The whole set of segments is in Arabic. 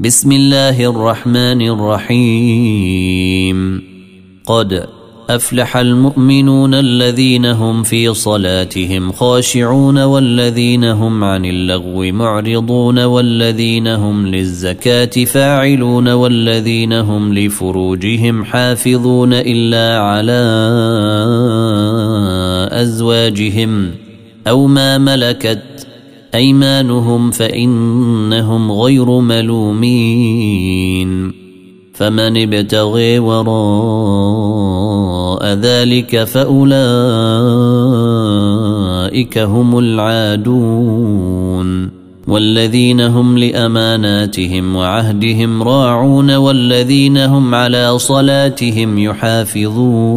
بسم الله الرحمن الرحيم. قد أفلح المؤمنون الذين هم في صلاتهم خاشعون والذين هم عن اللغو معرضون والذين هم للزكاة فاعلون والذين هم لفروجهم حافظون إلا على أزواجهم أو ما ملكت أيمانهم فإنهم غير ملومين فمن ابتغي وراء ذلك فأولئك هم العادون والذين هم لأماناتهم وعهدهم راعون والذين هم على صلاتهم يحافظون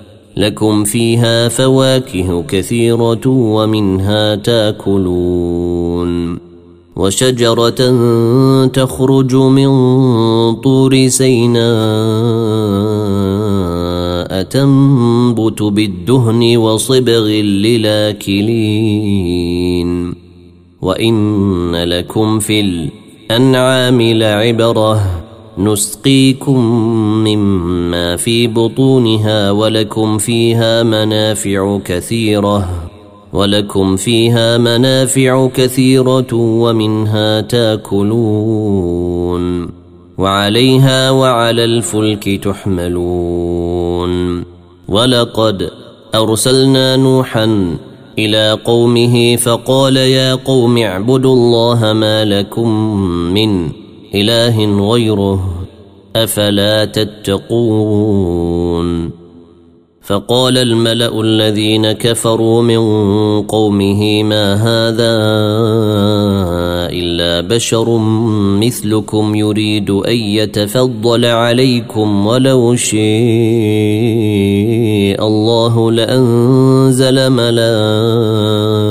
لكم فيها فواكه كثيرة ومنها تاكلون. وشجرة تخرج من طور سيناء تنبت بالدهن وصبغ للاكلين. وإن لكم في الأنعام لعبرة. نسقيكم مما في بطونها ولكم فيها منافع كثيرة ولكم فيها منافع كثيرة ومنها تاكلون وعليها وعلى الفلك تحملون. ولقد أرسلنا نوحا إلى قومه فقال يا قوم اعبدوا الله ما لكم من إله غيره أفلا تتقون؟ فقال الملأ الذين كفروا من قومه ما هذا إلا بشر مثلكم يريد أن يتفضل عليكم ولو شيء الله لأنزل ملائكة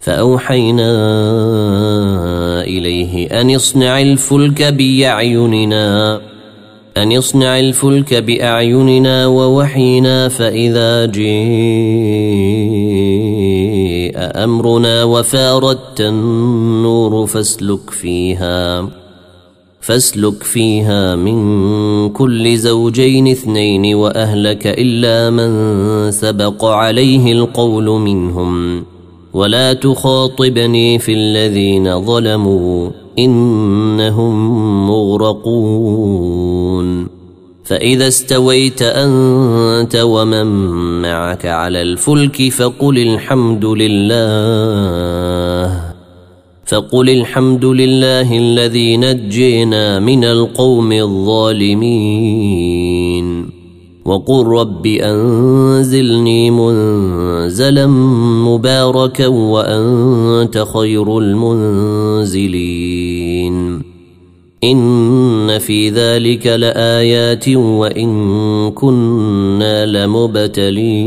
فأوحينا إليه أن اصنع الفلك بأعيننا أن اصنع الفلك بأعيننا ووحينا فإذا جاء أمرنا وفاردت النور فاسلك فيها فاسلك فيها من كل زوجين اثنين وأهلك إلا من سبق عليه القول منهم. ولا تخاطبني في الذين ظلموا إنهم مغرقون. فإذا استويت أنت ومن معك على الفلك فقل الحمد لله فقل الحمد لله الذي نجينا من القوم الظالمين. وقل رب أنزلني منزلا مباركا وأنت خير المنزلين. إن في ذلك لآيات وإن كنا لمبتلين.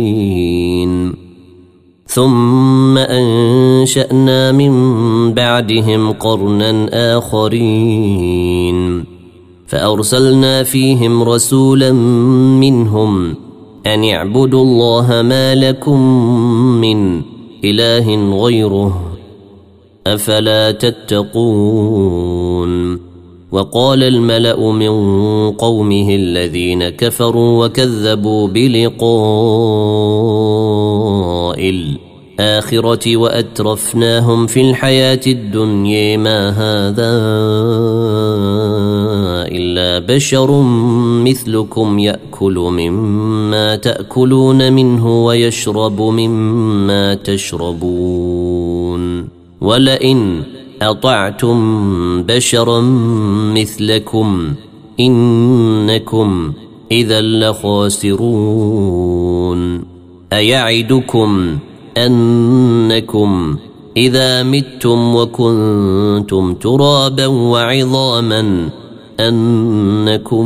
ثم أنشأنا من بعدهم قرنا آخرين. فأرسلنا فيهم رسولا منهم أن اعبدوا الله ما لكم من إله غيره أفلا تتقون وقال الملأ من قومه الذين كفروا وكذبوا بلقاء الآخرة وأترفناهم في الحياة الدنيا ما هذا إلا بشر مثلكم يأكل مما تأكلون منه ويشرب مما تشربون. ولئن أطعتم بشرا مثلكم إنكم إذا لخاسرون. أيعدكم أنكم إذا متم وكنتم ترابا وعظاما أنكم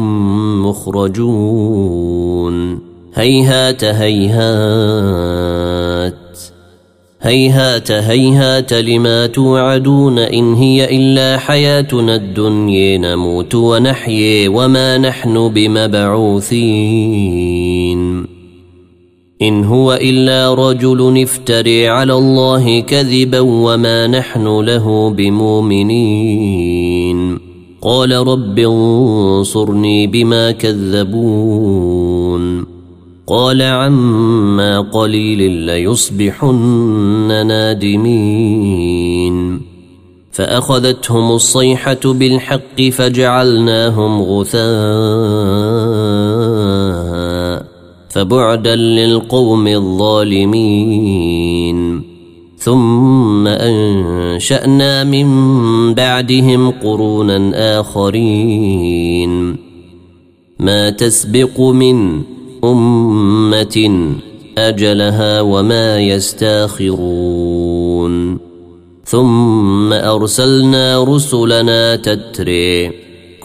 مخرجون. هيهات هيهات. هيهات هيهات لما توعدون إن هي إلا حياتنا الدنيا نموت ونحيي وما نحن بمبعوثين. إن هو إلا رجل افتري على الله كذبا وما نحن له بمؤمنين. قال رب انصرني بما كذبون. قال عما قليل ليصبحن نادمين. فأخذتهم الصيحة بالحق فجعلناهم غثاء فبعدا للقوم الظالمين. ثم أنشأنا من بعدهم قرونا آخرين. ما تسبق من أمة أجلها وما يستاخرون. ثم أرسلنا رسلنا تتري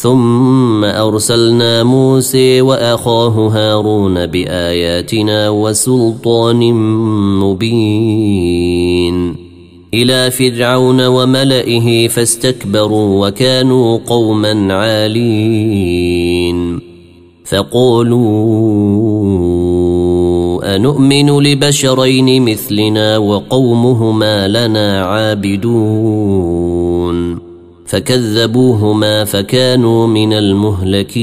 ثم أرسلنا موسى وأخاه هارون بآياتنا وسلطان مبين إلى فرعون وملئه فاستكبروا وكانوا قوما عالين فقالوا انومن لبشرين مثلنا وقومهما لنا عابدون فكذبوهما فكانوا من المهلكين.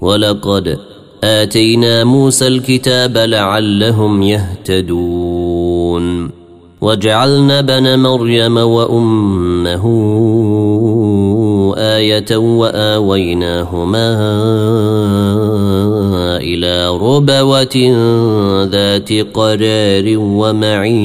ولقد آتينا موسى الكتاب لعلهم يهتدون. وجعلنا بن مريم وأمه آية وآويناهما إلى ربوة ذات قرار ومعين.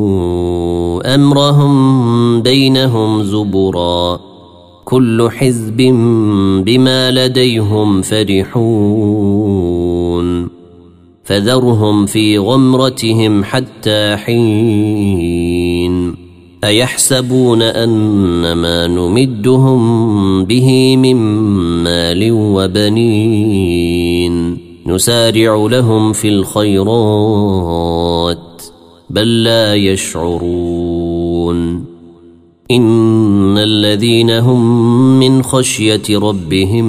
أمرهم بينهم زبرا. كل حزب بما لديهم فرحون. فذرهم في غمرتهم حتى حين. أيحسبون ان ما نمدهم به من مال وبنين. نسارع لهم في الخيرات بل لا يشعرون. إن الذين هم من خشية ربهم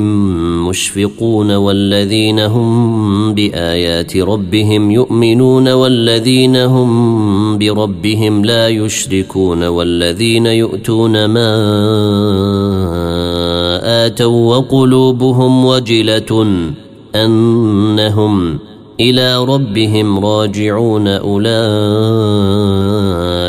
مشفقون والذين هم بآيات ربهم يؤمنون والذين هم بربهم لا يشركون والذين يؤتون ما آتوا وقلوبهم وجلة أنهم إلى ربهم راجعون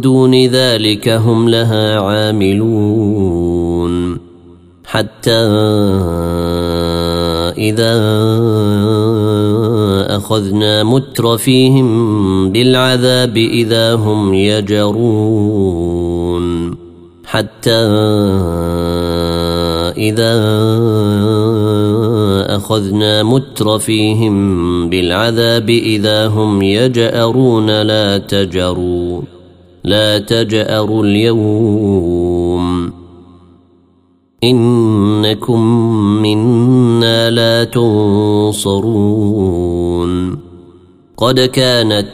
دون ذلك هم لها عاملون. حتى إذا أخذنا مترفيهم بالعذاب إذا هم يجرون. حتى إذا أخذنا مترفيهم بالعذاب إذا هم يجأرون لا تجروا لا تجأروا اليوم. إنكم منا لا تنصرون. قد كانت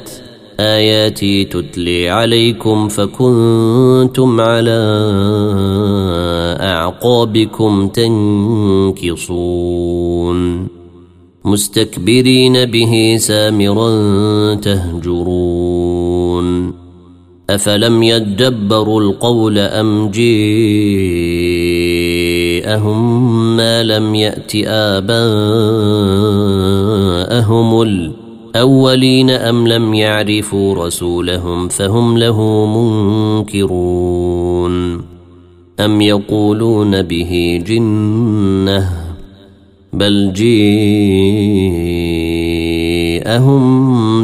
آياتي تتلي عليكم فكنتم على أعقابكم تنكصون. مستكبرين به سامرا تهجرون. أفلم يدبروا القول أم جيءهم ما لم يأت آباءهم الأولين أم لم يعرفوا رسولهم فهم له منكرون أم يقولون به جنة بل جيءهم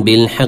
بالحق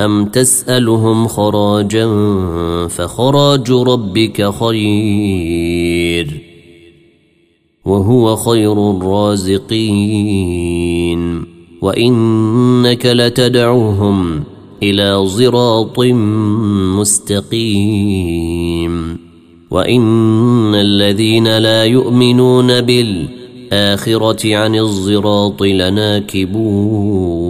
ام تسالهم خراجا فخراج ربك خير وهو خير الرازقين وانك لتدعوهم إلى صراط مستقيم وان الذين لا يؤمنون بالاخره عن الصراط لناكبون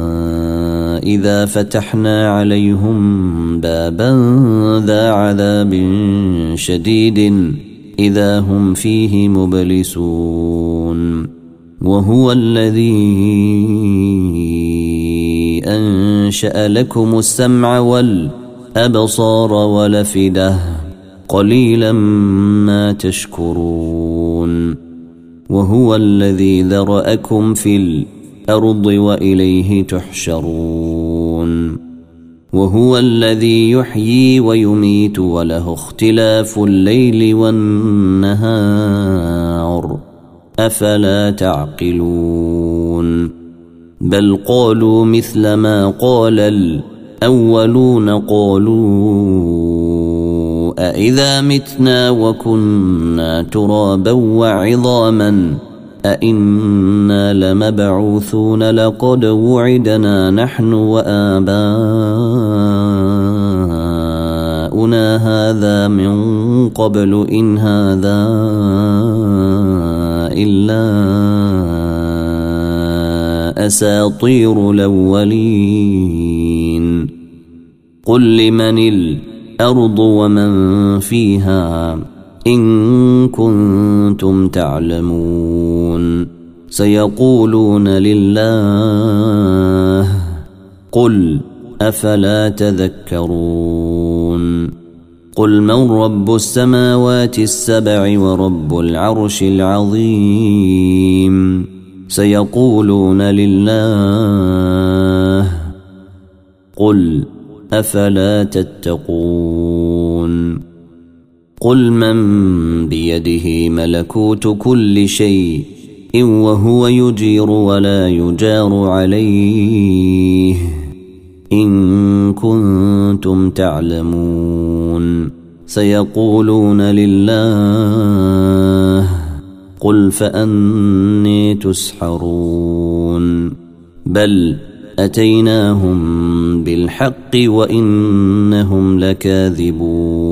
إذا فتحنا عليهم بابا ذا عذاب شديد إذا هم فيه مبلسون وهو الذي أنشأ لكم السمع والأرض أبصار ولفدة قليلا ما تشكرون وهو الذي ذرأكم في الأرض وإليه تحشرون. وهو الذي يحيي ويميت وله اختلاف الليل والنهار. أفلا تعقلون. بل قالوا مثل ما قال الأولون قالوا أإذا متنا وكنا ترابا وعظاما أئنا لمبعوثون لقد وعدنا نحن وآباؤنا هذا من قبل إن هذا إلا أساطير الأولين. قل لمن الأرض ومن فيها؟ إن كنتم تعلمون. سيقولون لله قل أفلا تذكرون. قل من رب السماوات السبع ورب العرش العظيم. سيقولون لله قل أفلا تتقون. قل من بيده ملكوت كل شيء إن وهو يجير ولا يجار عليه إن كنتم تعلمون سيقولون لله قل فأني تسحرون بل أتيناهم بالحق وإنهم لكاذبون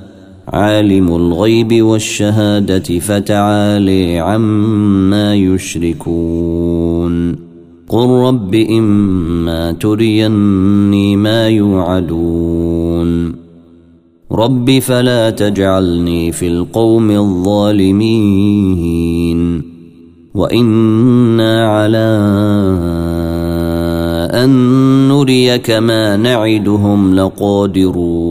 عالم الغيب والشهادة فتعالي عما يشركون. قل رب إما تريني ما يوعدون. رب فلا تجعلني في القوم الظالمين. وإنا على أن نريك ما نعدهم لقادرون.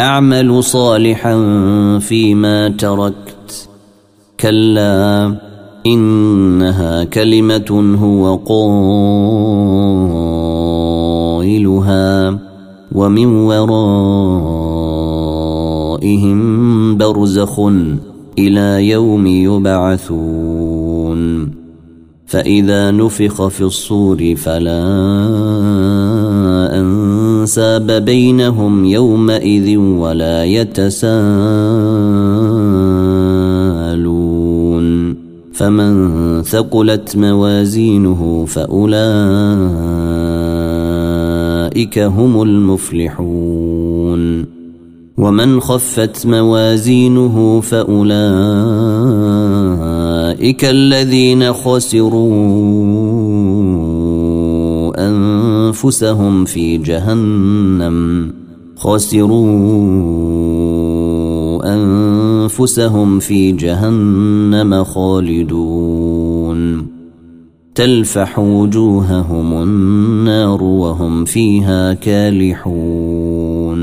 أعمل صالحا فيما تركت. كلا إنها كلمة هو قائلها ومن ورائهم برزخ إلى يوم يبعثون. فإذا نفخ في الصور فلا انساب بينهم يومئذ ولا يتساءلون. فمن ثقلت موازينه فأولئك هم المفلحون. ومن خفت موازينه فأولئك الذين خسروا. أنفسهم في جهنم. خسروا أنفسهم في جهنم خالدون. تلفح وجوههم النار وهم فيها كالحون.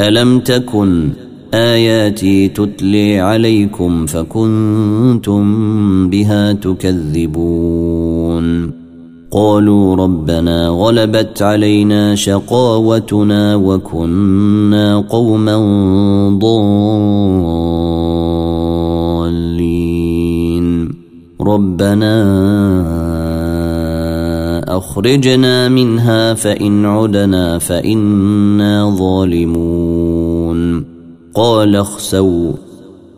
ألم تكن آياتي تتلي عليكم فكنتم بها تكذبون؟ قالوا ربنا غلبت علينا شقاوتنا وكنا قوما ضالين. ربنا أخرجنا منها فإن عدنا فإنا ظالمون. قال اخسوا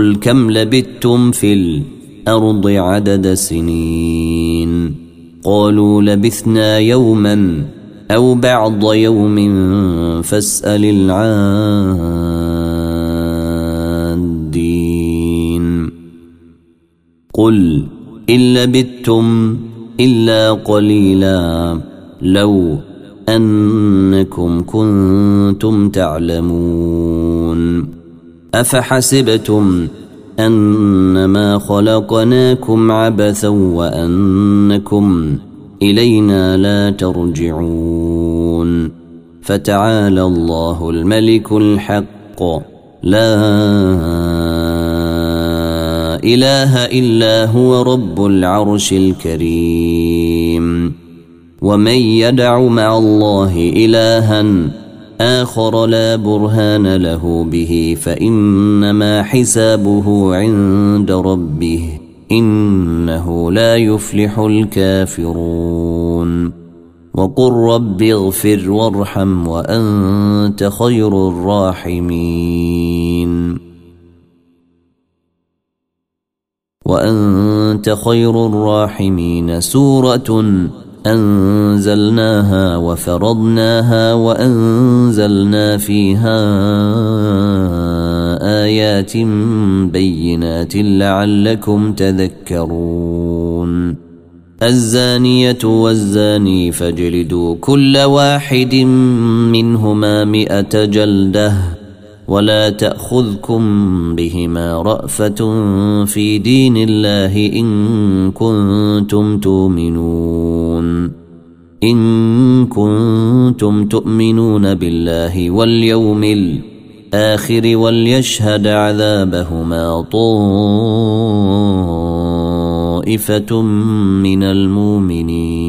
قل كم لبثتم في الأرض عدد سنين قالوا لبثنا يوما أو بعض يوم فاسأل العادين قل إن لبثتم إلا قليلا لو أنكم كنتم تعلمون أفحسبتم أنما خلقناكم عبثا وأنكم إلينا لا ترجعون فتعالى الله الملك الحق. لا إله إلا هو رب العرش الكريم. ومن يدع مع الله إلها آخر لا برهان له به فإنما حسابه عند ربه إنه لا يفلح الكافرون. وقل رب اغفر وارحم وأنت خير الراحمين. وأنت خير الراحمين. سورة أنزلناها وفرضناها وأنزلنا فيها آيات بينات لعلكم تذكرون. الزانية والزاني فاجلدوا كل واحد منهما مئة جلدة ولا تأخذكم بهما رأفة في دين الله إن كنتم تؤمنون. إن كنتم تؤمنون بالله واليوم الآخر وليشهد عذابهما طائفة من المؤمنين.